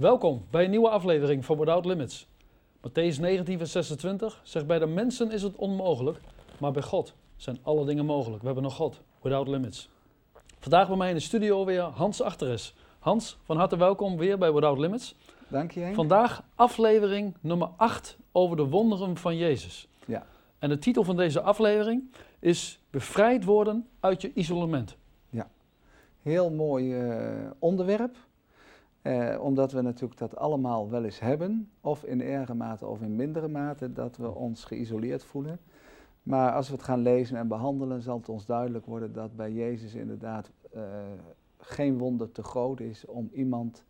Welkom bij een nieuwe aflevering van Without Limits. Matthäus 19, vers 26 zegt: Bij de mensen is het onmogelijk, maar bij God zijn alle dingen mogelijk. We hebben nog God, Without Limits. Vandaag bij mij in de studio weer Hans Achteres. Hans, van harte welkom weer bij Without Limits. Dank je. Henk. Vandaag aflevering nummer 8 over de wonderen van Jezus. Ja. En de titel van deze aflevering is Bevrijd worden uit je isolement. Heel mooi eh, onderwerp. Eh, omdat we natuurlijk dat allemaal wel eens hebben, of in erge mate of in mindere mate, dat we ons geïsoleerd voelen. Maar als we het gaan lezen en behandelen, zal het ons duidelijk worden dat bij Jezus inderdaad eh, geen wonder te groot is om iemand,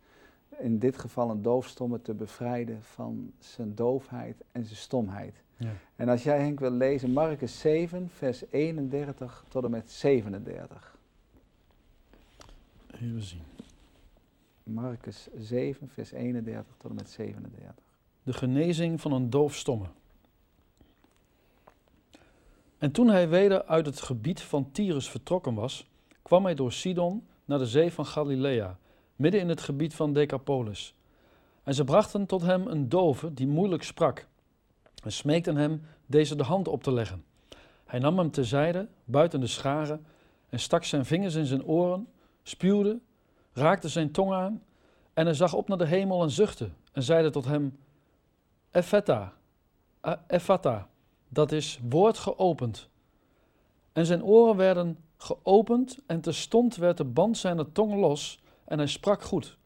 in dit geval een doofstomme, te bevrijden van zijn doofheid en zijn stomheid. Ja. En als jij Henk wil lezen, Marcus 7, vers 31 tot en met 37. Even zien. Marcus 7, vers 31 tot en met 37. De genezing van een doofstomme. En toen hij weder uit het gebied van Tyrus vertrokken was, kwam hij door Sidon naar de zee van Galilea, midden in het gebied van Decapolis. En ze brachten tot hem een dove die moeilijk sprak, en smeekten hem deze de hand op te leggen. Hij nam hem terzijde, buiten de scharen, en stak zijn vingers in zijn oren, spuwde, raakte zijn tong aan, en hij zag op naar de hemel en zuchtte, en zeide tot hem, Epheta, eh, Ephata, dat is woord geopend. En zijn oren werden geopend en terstond werd de band zijner tong los en hij sprak goed.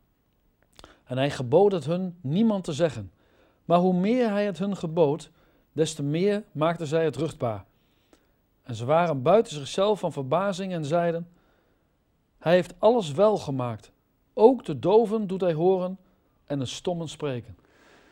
En hij gebood het hun niemand te zeggen. Maar hoe meer hij het hun gebood, des te meer maakten zij het ruchtbaar. En ze waren buiten zichzelf van verbazing en zeiden, hij heeft alles wel gemaakt. Ook de doven doet hij horen en de stommen spreken.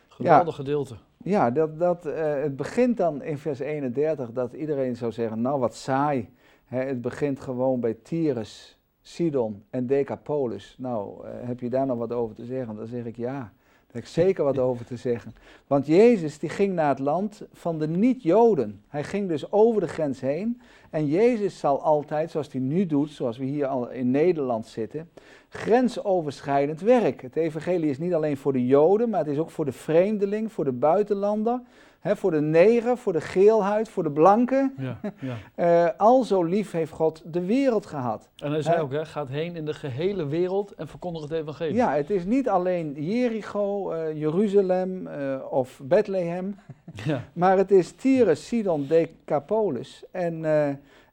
Geweldig gedeelte. Ja, dat, dat, eh, het begint dan in vers 31 dat iedereen zou zeggen, nou wat saai. Het begint gewoon bij Tyrus, Sidon en Decapolis. Nou, eh, heb je daar nog wat over te zeggen? Dan zeg ik ja, heb ik zeker wat over te zeggen. Want Jezus die ging naar het land van de niet-Joden. Hij ging dus over de grens heen. En Jezus zal altijd, zoals hij nu doet, zoals we hier al in Nederland zitten, grensoverschrijdend werk. Het evangelie is niet alleen voor de Joden, maar het is ook voor de vreemdeling, voor de buitenlander, hè, voor de neger, voor de geelhuid, voor de blanke. Ja, ja. Eh, al zo lief heeft God de wereld gehad. En hij zei ook, hè, gaat heen in de gehele wereld en verkondig het evangelie. Ja, het is niet alleen Jericho, eh, Jeruzalem eh, of Bethlehem, Ja. maar het is Tyrus, Sidon, Decapolis. En,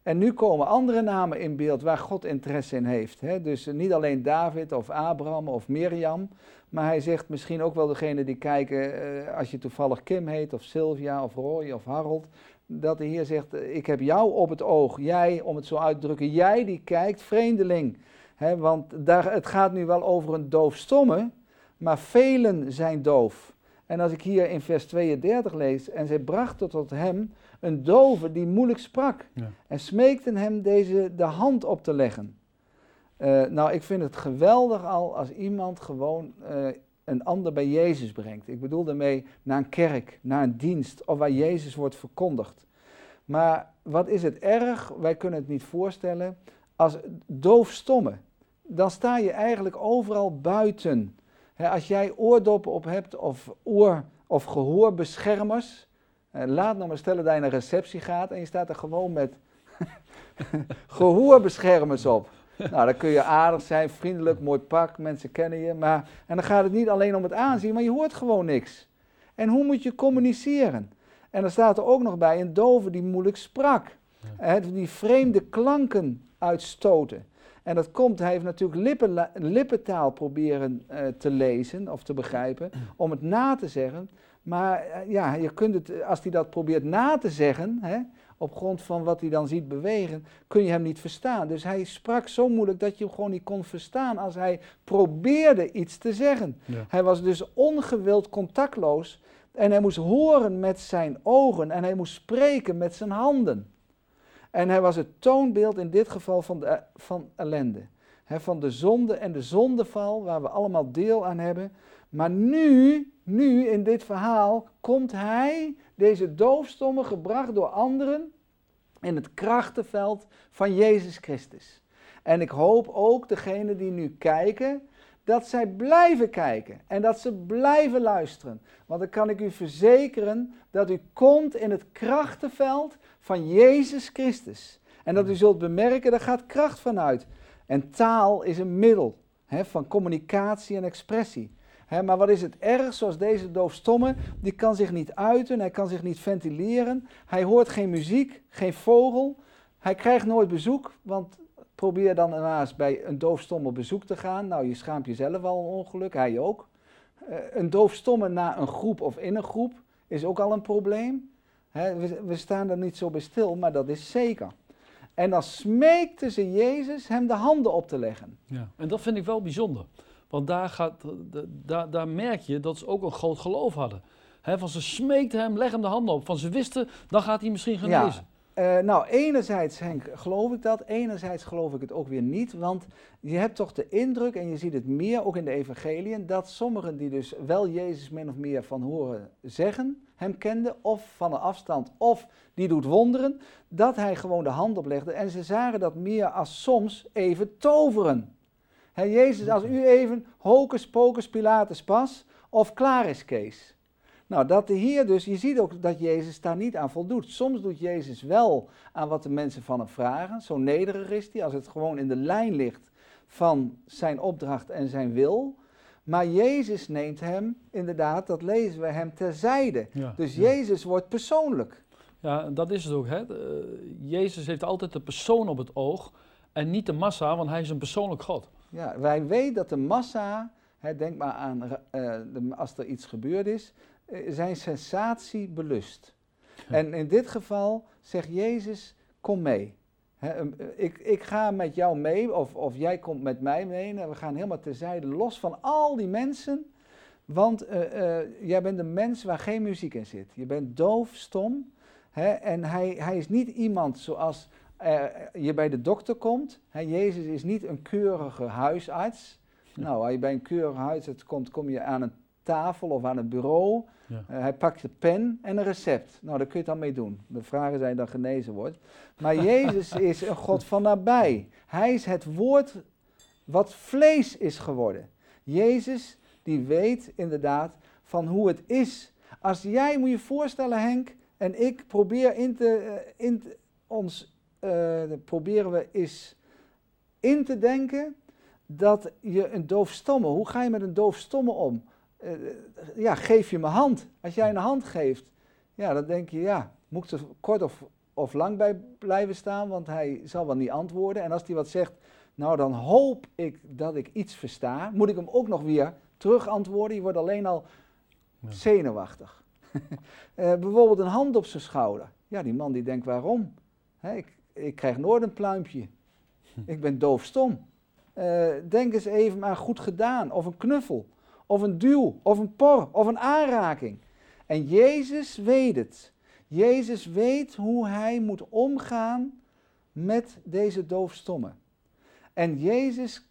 en nu komen andere namen in beeld waar God interesse in heeft. Hè? Dus niet alleen David of Abraham of Mirjam, maar hij zegt misschien ook wel degene die kijken, eh, als je toevallig Kim heet of Sylvia of Roy of Harold, dat de Heer zegt, eh, ik heb jou op het oog. Jij, om het zo uit te drukken, jij die kijkt, vreemdeling. Hè, want daar, het gaat nu wel over een doofstomme, maar velen zijn doof. En als ik hier in vers 32 lees, en zij brachten tot hem een dove die moeilijk sprak. Ja. En smeekten hem deze de hand op te leggen. Eh, nou, ik vind het geweldig al als iemand gewoon eh, een ander bij Jezus brengt. Ik bedoel daarmee naar een kerk, naar een dienst of waar Jezus wordt verkondigd. Maar wat is het erg, wij kunnen het niet voorstellen, als doofstomme. Dan sta je eigenlijk overal buiten. Als jij oordoppen op hebt of oor- of gehoorbeschermers, eh, laat nou maar stellen dat je naar een receptie gaat en je staat er gewoon met gehoorbeschermers op. Nou, dan kun je aardig zijn, vriendelijk, mooi pak, mensen kennen je. Maar, en dan gaat het niet alleen om het aanzien, maar je hoort gewoon niks. En hoe moet je communiceren? En dan staat er ook nog bij een dove die moeilijk sprak. Hè, die vreemde klanken uitstoten. En dat komt, hij heeft natuurlijk lippen, lippentaal proberen eh, te lezen of te begrijpen, om het na te zeggen. Maar eh, ja, je kunt het, als hij dat probeert na te zeggen, hè, op grond van wat hij dan ziet bewegen, kun je hem niet verstaan. Dus hij sprak zo moeilijk dat je hem gewoon niet kon verstaan als hij probeerde iets te zeggen. Ja. Hij was dus ongewild contactloos en hij moest horen met zijn ogen en hij moest spreken met zijn handen. En hij was het toonbeeld in dit geval van, de, van ellende. Van de zonde en de zondeval waar we allemaal deel aan hebben. Maar nu, nu in dit verhaal, komt hij, deze doofstomme, gebracht door anderen in het krachtenveld van Jezus Christus. En ik hoop ook degenen die nu kijken, dat zij blijven kijken en dat ze blijven luisteren. Want dan kan ik u verzekeren dat u komt in het krachtenveld van Jezus Christus. En dat u zult bemerken, daar gaat kracht vanuit. En taal is een middel hè, van communicatie en expressie. Maar wat is het erg, zoals deze doofstomme, die kan zich niet uiten, hij kan zich niet ventileren, hij hoort geen muziek, geen vogel, hij krijgt nooit bezoek, want probeer dan eens bij een doofstomme bezoek te gaan. Nou, je schaamt jezelf al een ongeluk, hij ook. Uh, een doofstomme na een groep of in een groep is ook al een probleem. we, we staan er niet zo bij stil, maar dat is zeker. En dan smeekte ze Jezus hem de handen op te leggen. Ja, en dat vind ik wel bijzonder. Want daar, gaat, daar, daar merk je dat ze ook een groot geloof hadden. van ze smeekten hem, leg hem de handen op. Van ze wisten, dan gaat hij misschien genezen. Ja. Uh, nou, enerzijds Henk, geloof ik dat. Enerzijds geloof ik het ook weer niet. Want je hebt toch de indruk, en je ziet het meer ook in de evangeliën, dat sommigen die dus wel Jezus min of meer van horen zeggen, hem kenden, of van een afstand, of die doet wonderen, dat hij gewoon de hand oplegde. En ze zagen dat meer als soms even toveren. He, Jezus, als u even hocus pocus Pilatus pas, of klaar is Kees. Nou, dat de Heer dus, je ziet ook dat Jezus daar niet aan voldoet. Soms doet Jezus wel aan wat de mensen van hem vragen. Zo nederig is hij, als het gewoon in de lijn ligt van zijn opdracht en zijn wil. Maar Jezus neemt hem, inderdaad, dat lezen we hem terzijde. dus Jezus wordt persoonlijk. Ja, dat is het ook. Hè? Jezus heeft altijd de persoon op het oog en niet de massa, want hij is een persoonlijk God. Ja, wij weten dat de massa, hè, denk maar aan uh, de, als er iets gebeurd is, uh, zijn sensatie belust. En in dit geval zegt Jezus, kom mee. Hè, ik, ik ga met jou mee, of, of jij komt met mij mee. En we gaan helemaal terzijde, los van al die mensen. Want uh, jij bent een mens waar geen muziek in zit. Je bent doof, stom. En hij, hij is niet iemand zoals uh, je bij de dokter komt. Hè, Jezus is niet een keurige huisarts. Nou, als je bij een keurige huisarts komt, kom je aan een tafel of aan het bureau. Ja. Uh, hij pakt de pen en een recept. Nou, daar kun je het dan mee doen. De vragen zijn dan genezen wordt. Maar Jezus is een God van nabij. Hij is het woord wat vlees is geworden. Jezus, die weet inderdaad van hoe het is. Als jij, moet je voorstellen Henk, en ik probeer in te, uh, in te, ons proberen we eens in te denken dat je een doofstomme, hoe ga je met een doofstomme om? Uh, ja, geef je me hand. Als jij een hand geeft, ja, dan denk je, ja, moet ik er kort of, of lang bij blijven staan, want hij zal wel niet antwoorden. En als hij wat zegt, nou dan hoop ik dat ik iets versta. Moet ik hem ook nog weer terug antwoorden? Je wordt alleen al ja. zenuwachtig. uh, bijvoorbeeld een hand op zijn schouder. Ja, die man die denkt waarom? Ik, ik krijg nooit een pluimpje. Ik ben doofstom. Uh, denk eens even aan goed gedaan, of een knuffel, of een duw, of een por, of een aanraking. En Jezus weet het. Jezus weet hoe hij moet omgaan met deze doofstomme. En Jezus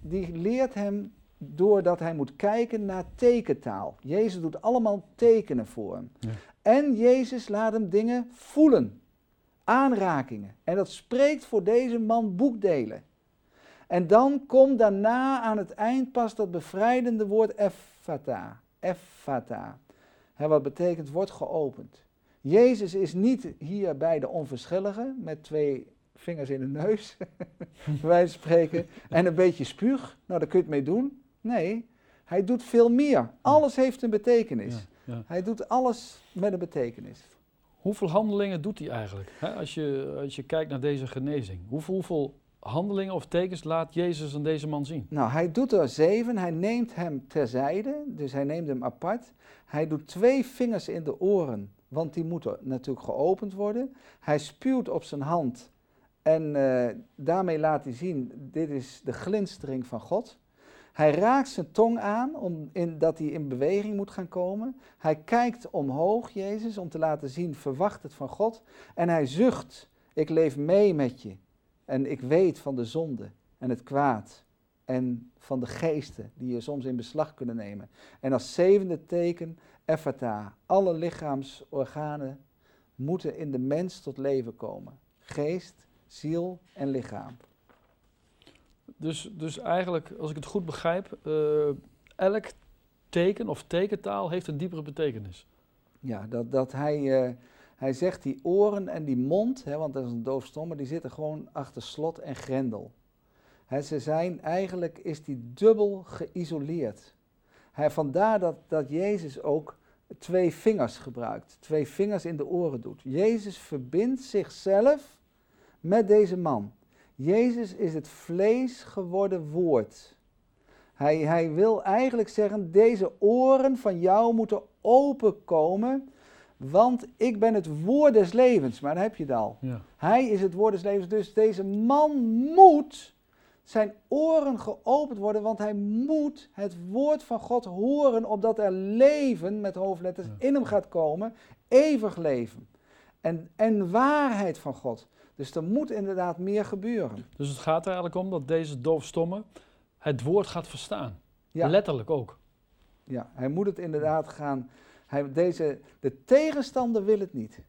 die leert hem doordat hij moet kijken naar tekentaal. Jezus doet allemaal tekenen voor hem. Ja. En Jezus laat hem dingen voelen aanrakingen. En dat spreekt voor deze man boekdelen. En dan komt daarna aan het eind pas dat bevrijdende woord effata. Effata. Wat betekent wordt geopend. Jezus is niet hier bij de onverschillige met twee vingers in de neus, wij spreken, en een beetje spuug. Nou, daar kun je het mee doen. Nee, hij doet veel meer. Alles heeft een betekenis. Ja, ja. Hij doet alles met een betekenis. Hoeveel handelingen doet hij eigenlijk? als, je, als je kijkt naar deze genezing. Hoeveel, handelingen of tekens laat Jezus aan deze man zien? Nou, hij doet er zeven. Hij neemt hem terzijde, dus hij neemt hem apart. Hij doet twee vingers in de oren, want die moeten natuurlijk geopend worden. Hij spuwt op zijn hand en uh, daarmee laat hij zien, dit is de glinstering van God. Hij raakt zijn tong aan, om in, dat hij in beweging moet gaan komen. Hij kijkt omhoog, Jezus, om te laten zien, verwacht het van God. En hij zucht, ik leef mee met je. En ik weet van de zonde en het kwaad. En van de geesten die je soms in beslag kunnen nemen. En als zevende teken, Ephata, alle lichaamsorganen moeten in de mens tot leven komen. Geest, ziel en lichaam. Dus, dus eigenlijk, als ik het goed begrijp, eh, elk teken of tekentaal heeft een diepere betekenis. Ja, dat, dat hij, eh, hij zegt die oren en die mond, hè, want dat is een doofstomme, die zitten gewoon achter slot en grendel. Hè, ze zijn, eigenlijk is die dubbel geïsoleerd. Hij, vandaar dat, dat Jezus ook twee vingers gebruikt, twee vingers in de oren doet. Jezus verbindt zichzelf met deze man. Jezus is het vlees geworden woord. Hij, hij wil eigenlijk zeggen, deze oren van jou moeten openkomen, want ik ben het woord des levens. Maar dan heb je het al. Ja. Hij is het woord des levens, dus deze man moet zijn oren geopend worden, want hij moet het woord van God horen, opdat er leven, met hoofdletters, Ja. in hem gaat komen, eeuwig leven. En, en waarheid van God. Dus er moet inderdaad meer gebeuren. Dus het gaat er eigenlijk om dat deze doofstomme het woord gaat verstaan. Ja. Letterlijk ook. Ja, hij moet het inderdaad gaan. Hij, deze, de tegenstander wil het niet.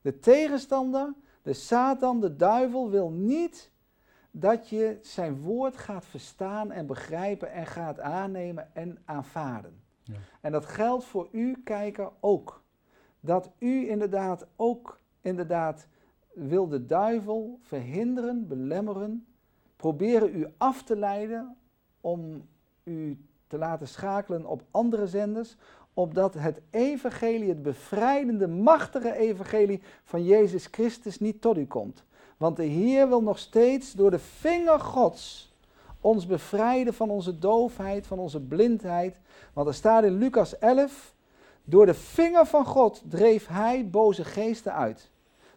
De tegenstander, de Satan, de duivel wil niet dat je zijn woord gaat verstaan en begrijpen en gaat aannemen en aanvaarden. Ja. En dat geldt voor u, kijker, ook. Dat u inderdaad ook, inderdaad, wil de duivel verhinderen, belemmeren, proberen u af te leiden om u te laten schakelen op andere zenders, opdat het evangelie, het bevrijdende, machtige evangelie van Jezus Christus niet tot u komt. Want de Heer wil nog steeds door de vinger Gods ons bevrijden van onze doofheid, van onze blindheid. Want er staat in Lucas 11, door de vinger van God dreef hij boze geesten uit.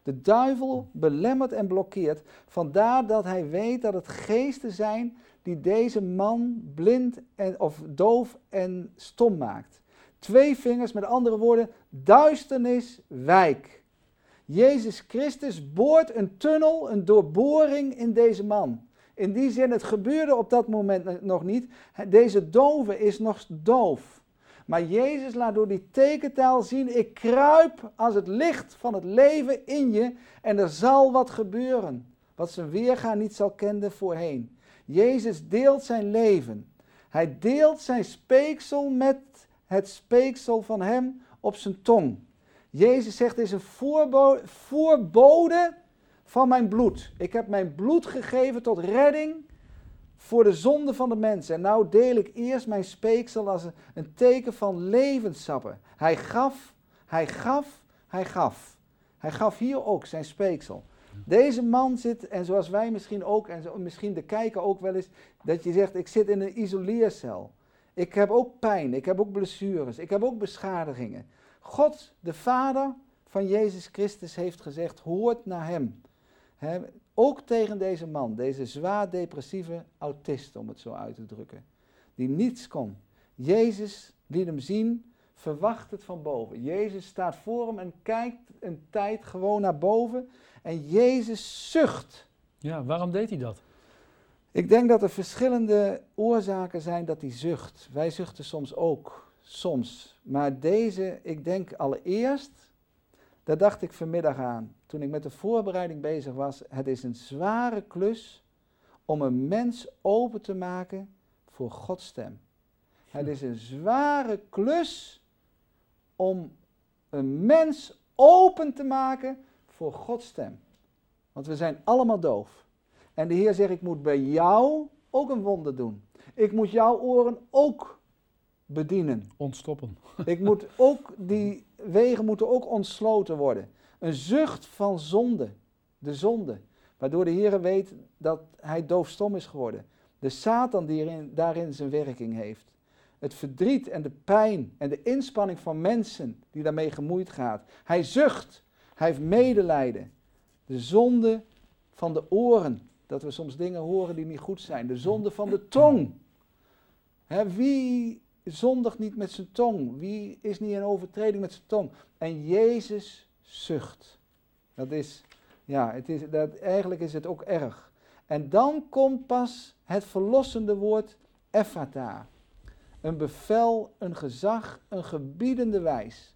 De duivel belemmert en blokkeert. Vandaar dat hij weet dat het geesten zijn die deze man blind en, of doof en stom maakt. Twee vingers, met andere woorden, duisternis, wijk. Jezus Christus boort een tunnel, een doorboring in deze man. In die zin, het gebeurde op dat moment nog niet. Deze dove is nog doof. Maar Jezus laat door die tekentaal zien, ik kruip als het licht van het leven in je en er zal wat gebeuren. Wat zijn weerga niet zal kenden voorheen. Jezus deelt zijn leven. Hij deelt zijn speeksel met het speeksel van hem op zijn tong. Jezus zegt, het is een voorbo voorbode van mijn bloed. Ik heb mijn bloed gegeven tot redding voor de zonde van de mensen. En nou deel ik eerst mijn speeksel als een, teken van levenssappen. Hij gaf, hij gaf, hij gaf. Hij gaf hier ook zijn speeksel. Deze man zit, en zoals wij misschien ook, en misschien de kijker ook wel eens, dat je zegt, ik zit in een isoleercel. Ik heb ook pijn, ik heb ook blessures, ik heb ook beschadigingen. God, de Vader van Jezus Christus, heeft gezegd, hoort naar hem. He, ook tegen deze man, deze zwaar depressieve autist, om het zo uit te drukken, die niets kon. Jezus liet hem zien, verwacht het van boven. Jezus staat voor hem en kijkt een tijd gewoon naar boven en Jezus zucht. Ja, waarom deed hij dat? Ik denk dat er verschillende oorzaken zijn dat hij zucht. Wij zuchten soms ook, soms. Maar deze, ik denk allereerst, daar dacht ik vanmiddag aan, toen ik met de voorbereiding bezig was. Het is een zware klus om een mens open te maken voor Gods stem. Het is een zware klus om een mens open te maken voor Gods stem. Want we zijn allemaal doof. En de Heer zegt, ik moet bij jou ook een wonder doen. Ik moet jouw oren ook bedienen. Ontstoppen. Ik moet ook, die wegen moeten ook ontsloten worden. Een zucht van zonde, de zonde. Waardoor de Heer weet dat hij doofstom is geworden. De Satan die erin, daarin zijn werking heeft. Het verdriet en de pijn en de inspanning van mensen die daarmee gemoeid gaat. Hij zucht, hij heeft medelijden. De zonde van de oren, dat we soms dingen horen die niet goed zijn. De zonde van de tong. Hè, wie zondigt niet met zijn tong? Wie is niet in overtreding met zijn tong? En Jezus zucht. Dat is, ja, het is, dat, eigenlijk is het ook erg. En dan komt pas het verlossende woord Ephata. Een bevel, een gezag, een gebiedende wijs.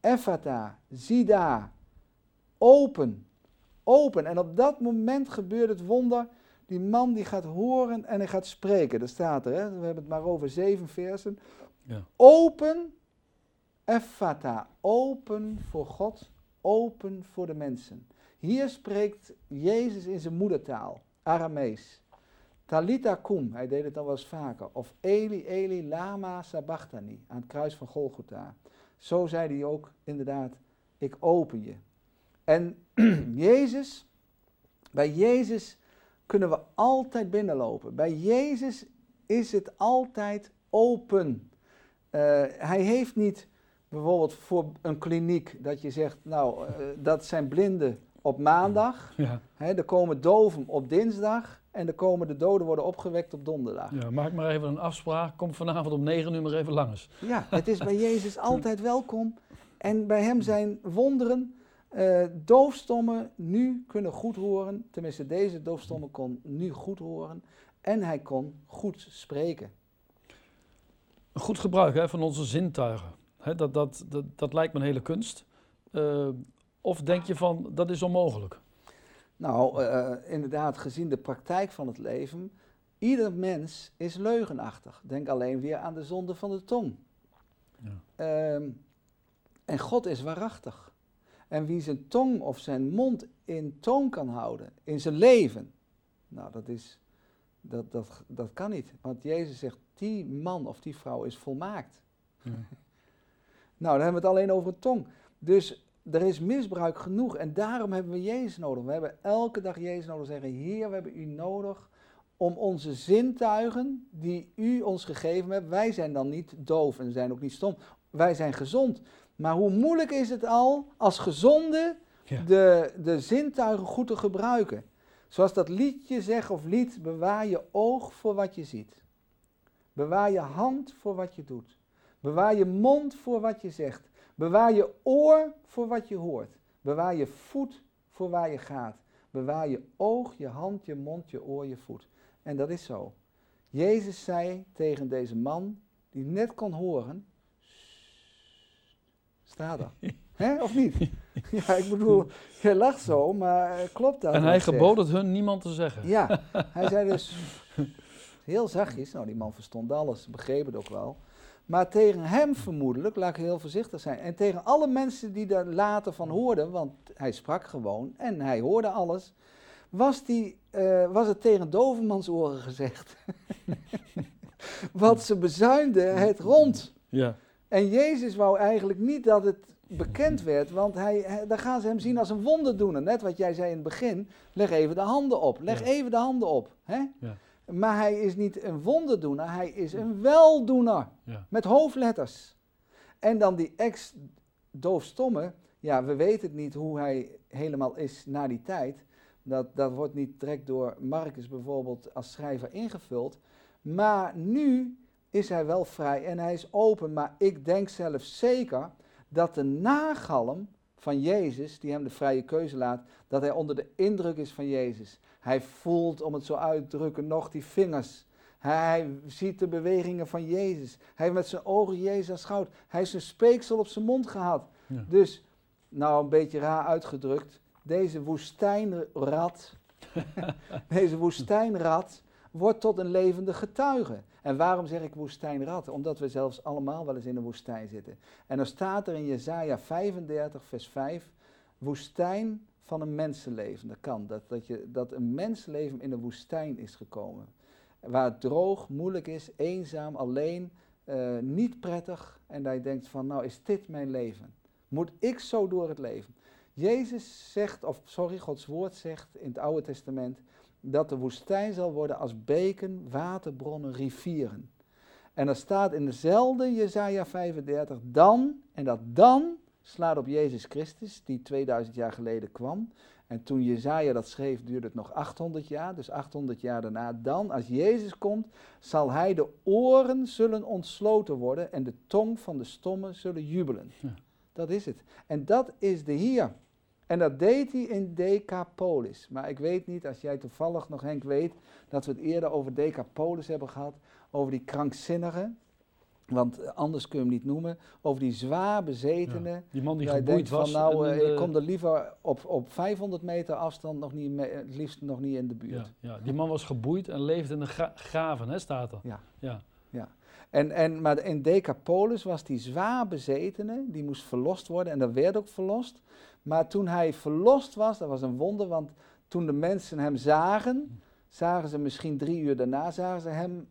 Ephata, zie daar, open, open. En op dat moment gebeurt het wonder Die man die gaat horen en hij gaat spreken. Dat staat er, hè? we hebben het maar over zeven versen. Ja. Open, effata, open voor God, open voor de mensen. Hier spreekt Jezus in zijn moedertaal, Aramees. Talita kum, hij deed het al wel eens vaker. Of Eli, Eli, lama sabachthani, aan het kruis van Golgotha. Zo zei hij ook inderdaad, ik open je. En Jezus, bij Jezus kunnen we altijd binnenlopen. Bij Jezus is het altijd open. Uh, hij heeft niet bijvoorbeeld voor een kliniek dat je zegt, nou, uh, dat zijn blinden op maandag. Ja. Hè, er komen doven op dinsdag. En er komen de doden worden opgewekt op donderdag. Ja, maak maar even een afspraak. Kom vanavond om negen uur maar even langs. Ja, het is bij Jezus altijd welkom. En bij hem zijn wonderen. Uh, doofstommen nu kunnen goed horen. Tenminste, deze doofstomme kon nu goed horen. En hij kon goed spreken. Een goed gebruik hè, van onze zintuigen. Hè, dat, dat, dat, dat lijkt me een hele kunst. Uh, of denk je van, dat is onmogelijk? Nou, uh, inderdaad, gezien de praktijk van het leven, ieder mens is leugenachtig. Denk alleen weer aan de zonde van de tong. Ja. Uh, en God is waarachtig. En wie zijn tong of zijn mond in toon kan houden, in zijn leven, nou, dat, is, dat, dat, dat kan niet. Want Jezus zegt, die man of die vrouw is volmaakt. Ja. nou, dan hebben we het alleen over een tong. Dus er is misbruik genoeg en daarom hebben we Jezus nodig. We hebben elke dag Jezus nodig. Zeggen, Heer, we hebben u nodig om onze zintuigen die u ons gegeven hebt. Wij zijn dan niet doof en zijn ook niet stom. Wij zijn gezond. Maar hoe moeilijk is het al als gezonde Ja. de, de zintuigen goed te gebruiken? Zoals dat liedje zegt of lied, bewaar je oog voor wat je ziet. Bewaar je hand voor wat je doet. Bewaar je mond voor wat je zegt. Bewaar je oor voor wat je hoort. Bewaar je voet voor waar je gaat. Bewaar je oog, je hand, je mond, je oor, je voet. En dat is zo. Jezus zei tegen deze man, die net kon horen, er. Hè, of niet? Ja, ik bedoel, je lacht zo, maar eh, klopt dat? En wat hij gebood het hun niemand te zeggen. Ja, hij zei dus heel zachtjes, nou die man verstond alles, begreep het ook wel. Maar tegen hem vermoedelijk, laat ik heel voorzichtig zijn, en tegen alle mensen die daar later van hoorden, want hij sprak gewoon en hij hoorde alles, was, die, eh, was het tegen dovenmans oren gezegd. Want ze bezuinden het rond. Ja. En Jezus wou eigenlijk niet dat het bekend werd, want hij, dan gaan ze hem zien als een wonderdoener. Net wat jij zei in het begin, leg even de handen op, leg Ja. even de handen op. Hè? Ja. Maar hij is niet een wonderdoener, hij is een weldoener. Ja. Met hoofdletters. En dan die ex-doofstomme, ja, we weten het niet hoe hij helemaal is na die tijd. Dat, dat wordt niet direct door Marcus bijvoorbeeld als schrijver ingevuld. Maar nu is hij wel vrij en hij is open. Maar ik denk zelf zeker dat de nagalm van Jezus, die hem de vrije keuze laat, dat hij onder de indruk is van Jezus. Hij voelt, om het zo uit te drukken, nog die vingers. Hij ziet de bewegingen van Jezus. Hij heeft met zijn ogen Jezus aanschouwd. Hij heeft zijn speeksel op zijn mond gehad. Ja. Dus, nou een beetje raar uitgedrukt, deze woestijnrat, deze woestijnrat wordt tot een levende getuige. En waarom zeg ik woestijnrat? Omdat we zelfs allemaal wel eens in een woestijn zitten. En dan staat er in Jezaja 35, vers 5, woestijn van een mensenleven. Dat kan, dat, dat, je, dat een mensenleven in een woestijn is gekomen. Waar het droog, moeilijk is, eenzaam, alleen, eh, niet prettig. En dat je denkt van, nou is dit mijn leven? Moet ik zo door het leven? Jezus zegt, of sorry, Gods woord zegt in het Oude Testament, dat de woestijn zal worden als beken, waterbronnen, rivieren. En er staat in dezelfde Jezaja 35, dan, en dat dan slaat op Jezus Christus, die 2000 jaar geleden kwam. En toen Jezaja dat schreef, duurde het nog 800 jaar, dus 800 jaar daarna. Dan, als Jezus komt, zal hij de oren zullen ontsloten worden en de tong van de stommen zullen jubelen. Ja. Dat is het. En dat is de Heer. En dat deed hij in Decapolis. Maar ik weet niet, als jij toevallig nog Henk weet, dat we het eerder over Decapolis hebben gehad, over die krankzinnigen. Want anders kun je hem niet noemen. Over die zwaar bezetene. Ja. Die man die geboeid was. van nou, en eh, ik de- kom er liever op, op 500 meter afstand nog niet, mee, het liefst nog niet in de ja, buurt. ja, die man was geboeid en leefde in de gra- graven, hè, staat er. Ja. Ja, En, en, maar in Decapolis was die zwaar bezetene, die moest verlost worden en dat werd ook verlost. Maar toen hij verlost was, dat was een wonder, want toen de mensen hem zagen, zagen ze misschien drie uur daarna, zagen ze hem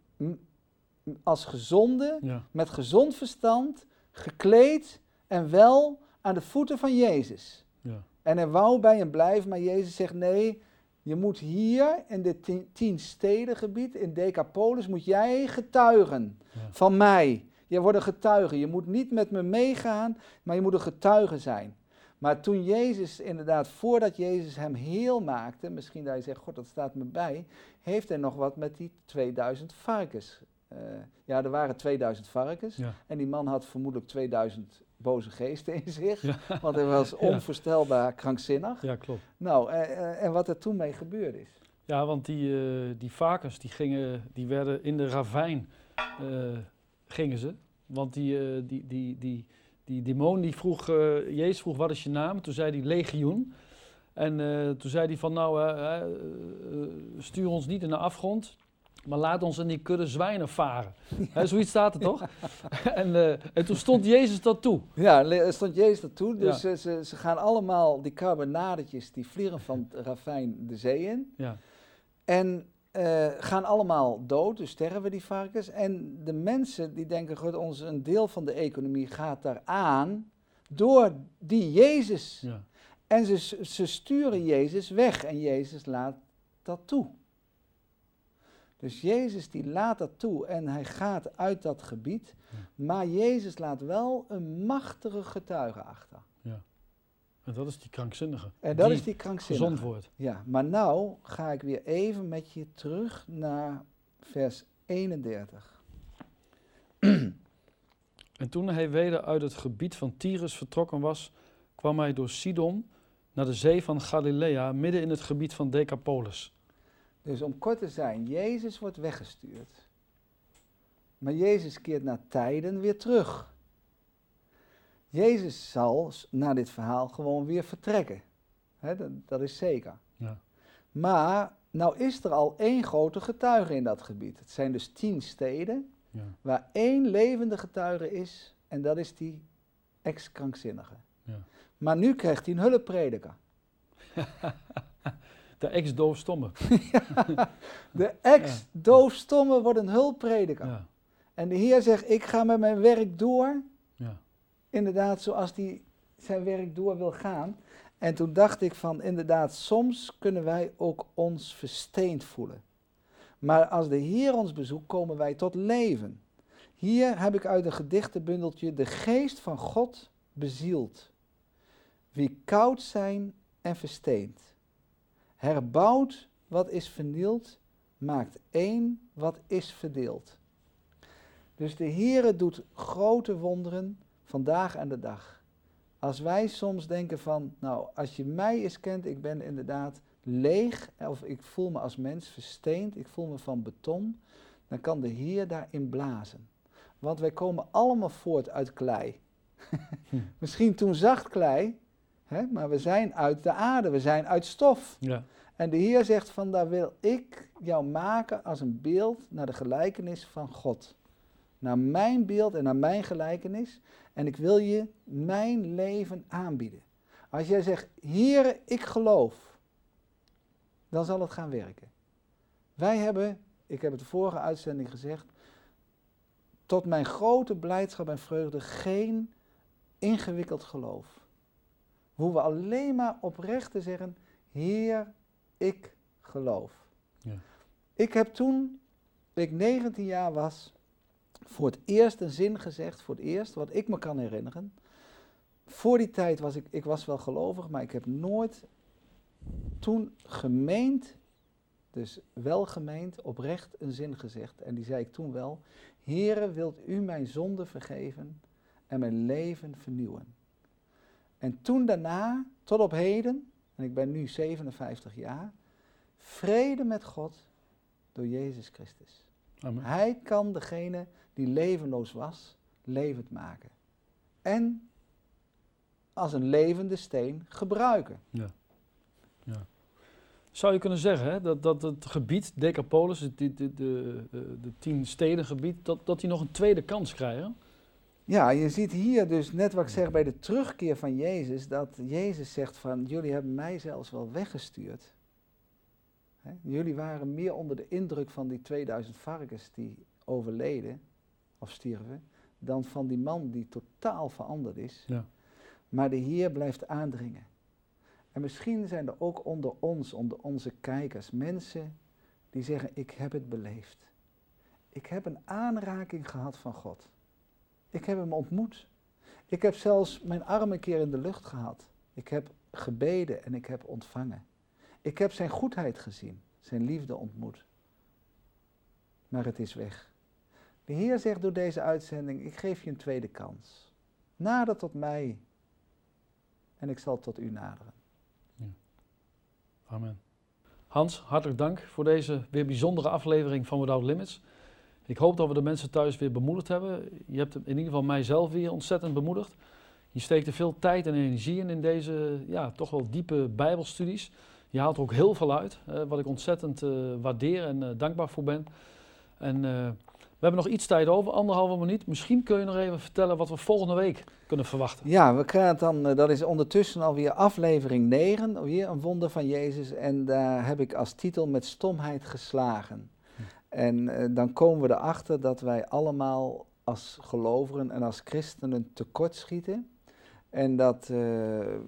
als gezonde, ja, met gezond verstand, gekleed en wel aan de voeten van Jezus. ja, En hij wou bij hem blijven, maar Jezus zegt nee, je moet hier in dit tien, tien stedengebied, in Decapolis, moet jij getuigen Ja. van mij. Je wordt een getuige. Je moet niet met me meegaan, maar je moet een getuige zijn. Maar toen Jezus inderdaad, voordat Jezus hem heel maakte, misschien dat je zegt, god dat staat me bij, heeft hij nog wat met die 2000 varkens. Eh, ja, er waren 2000 varkens ja. en die man had vermoedelijk 2000 boze geesten in zich, Ja. want hij was Ja. onvoorstelbaar krankzinnig. ja klopt. Nou, eh, eh, en wat er toen mee gebeurd is. Ja, want die, die varkens die gingen, die werden in de ravijn, gingen ze. Want die, die, die, die, die demon die vroeg, eh, Jezus vroeg wat is je naam? Toen zei hij legioen. En eh, toen zei hij van nou, eh, stuur ons niet in de afgrond, maar laat ons in die kudde zwijnen varen. Hè, zoiets staat er toch? en, en toen stond Jezus dat toe. Ja, stond Jezus ertoe, dus Ja. ze, ze, ze gaan allemaal, die carbonadetjes, die vliegen van het ravijn de zee in. Ja, En eh, gaan allemaal dood, dus sterven die varkens. En de mensen die denken, goed, ons, een deel van de economie gaat daar aan door die Jezus. ja, En ze, ze sturen Jezus weg en Jezus laat dat toe. Dus Jezus die laat dat toe en hij gaat uit dat gebied. Maar Jezus laat wel een machtige getuige achter. En dat is die krankzinnige. En dat die is die krankzinnige. gezond wordt. Ja, maar nou ga ik weer even met je terug naar vers 31. En toen hij weder uit het gebied van Tyrus vertrokken was, kwam hij door Sidon naar de zee van Galilea, midden in het gebied van Decapolis. Dus om kort te zijn, Jezus wordt weggestuurd. Maar Jezus keert na tijden weer terug. Jezus zal na dit verhaal gewoon weer vertrekken. Dat, dat is zeker. Ja. Maar nou is er al één grote getuige in dat gebied. Het zijn dus tien steden Ja, waar één levende getuige is. En dat is die ex-krankzinnige. ja. Maar nu krijgt hij een hulpprediker. De ex-doofstomme. De ex-doofstomme wordt een hulpprediker. Ja, En de Heer zegt, ik ga met mijn werk door. Inderdaad, zoals hij zijn werk door wil gaan. En toen dacht ik van, inderdaad, soms kunnen wij ook ons versteend voelen. Maar als de Heer ons bezoekt, komen wij tot leven. Hier heb ik uit een gedichtenbundeltje de geest van God bezield. Wie koud zijn en versteend. Herbouwt wat is vernield, maakt één wat is verdeeld. Dus de Heere doet grote wonderen vandaag aan de dag. Als wij soms denken van, nou, als je mij eens kent, ik ben inderdaad leeg, of ik voel me als mens versteend, ik voel me van beton, dan kan de Heer daarin blazen. Want wij komen allemaal voort uit klei. Misschien toen zacht klei, hè, maar we zijn uit de aarde, we zijn uit stof. ja, En de Heer zegt van, daar wil ik jou maken als een beeld naar de gelijkenis van God. Naar mijn beeld en naar mijn gelijkenis. En ik wil je mijn leven aanbieden. Als jij zegt, Heer, ik geloof, dan zal het gaan werken. Wij hebben, ik heb het de vorige uitzending gezegd, tot mijn grote blijdschap en vreugde geen ingewikkeld geloof. We hoeven alleen maar oprecht te zeggen, Heer, ik geloof. Ja. Ik heb toen ik 19 jaar was, voor het eerst een zin gezegd, voor het eerst, wat ik me kan herinneren. Voor die tijd was ik, ik was wel gelovig, maar ik heb nooit toen gemeend, dus wel gemeend, oprecht een zin gezegd. En die zei ik toen wel, Heere, wilt u mijn zonde vergeven en mijn leven vernieuwen? En toen daarna, tot op heden, en ik ben nu 57 jaar, vrede met God door Jezus Christus. Amen. Hij kan degene die levenloos was, levend maken. En als een levende steen gebruiken. Zou je kunnen zeggen hè, dat, dat het gebied, Decapolis, het de, de, de, de, de tien stedengebied, dat, dat die nog een tweede kans krijgen? Ja, je ziet hier dus net wat ik zeg bij de terugkeer van Jezus, dat Jezus zegt van jullie hebben mij zelfs wel weggestuurd. Hè, Jullie waren meer onder de indruk van die 2000 varkens die overleden of stierven, dan van die man die totaal veranderd is. Ja. Maar de Heer blijft aandringen. En misschien zijn er ook onder ons, onder onze kijkers, mensen die zeggen, ik heb het beleefd. Ik heb een aanraking gehad van God. Ik heb hem ontmoet. Ik heb zelfs mijn arm een keer in de lucht gehad. Ik heb gebeden en ik heb ontvangen. Ik heb zijn goedheid gezien, zijn liefde ontmoet. Maar het is weg. De Heer zegt door deze uitzending, ik geef je een tweede kans. Nader tot mij en ik zal tot u naderen. Amen. Hans, hartelijk dank voor deze weer bijzondere aflevering van Without Limits. Ik hoop dat we de mensen thuis weer bemoedigd hebben. Je hebt in ieder geval mijzelf weer ontzettend bemoedigd. Je steekt er veel tijd en energie in in deze ja, toch wel diepe bijbelstudies. Je haalt er ook heel veel uit, eh, wat ik ontzettend eh, waardeer en eh, dankbaar voor ben. En we hebben nog iets tijd over, anderhalve minuut. Misschien kun je nog even vertellen wat we volgende week kunnen verwachten. Ja, we krijgen dan, dat is ondertussen alweer aflevering 9, weer een wonder van Jezus. En daar heb ik als titel met stomheid geslagen. En dan komen we erachter dat wij allemaal als gelovigen en als christenen tekortschieten. En dat eh,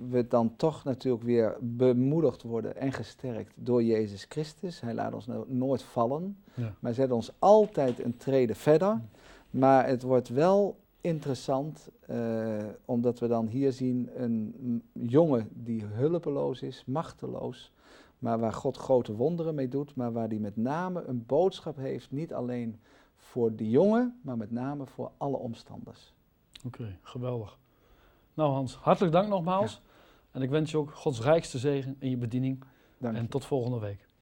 we dan toch natuurlijk weer bemoedigd worden en gesterkt door Jezus Christus. Hij laat ons no- nooit vallen, Ja. maar zet ons altijd een trede verder. Maar het wordt wel interessant, eh, omdat we dan hier zien een jongen die hulpeloos is, machteloos, maar waar God grote wonderen mee doet, maar waar die met name een boodschap heeft, niet alleen voor de jongen, maar met name voor alle omstanders. Oké, geweldig. Nou Hans, hartelijk dank nogmaals. En ik wens je ook Gods rijkste zegen in je bediening. Dank je. En tot volgende week.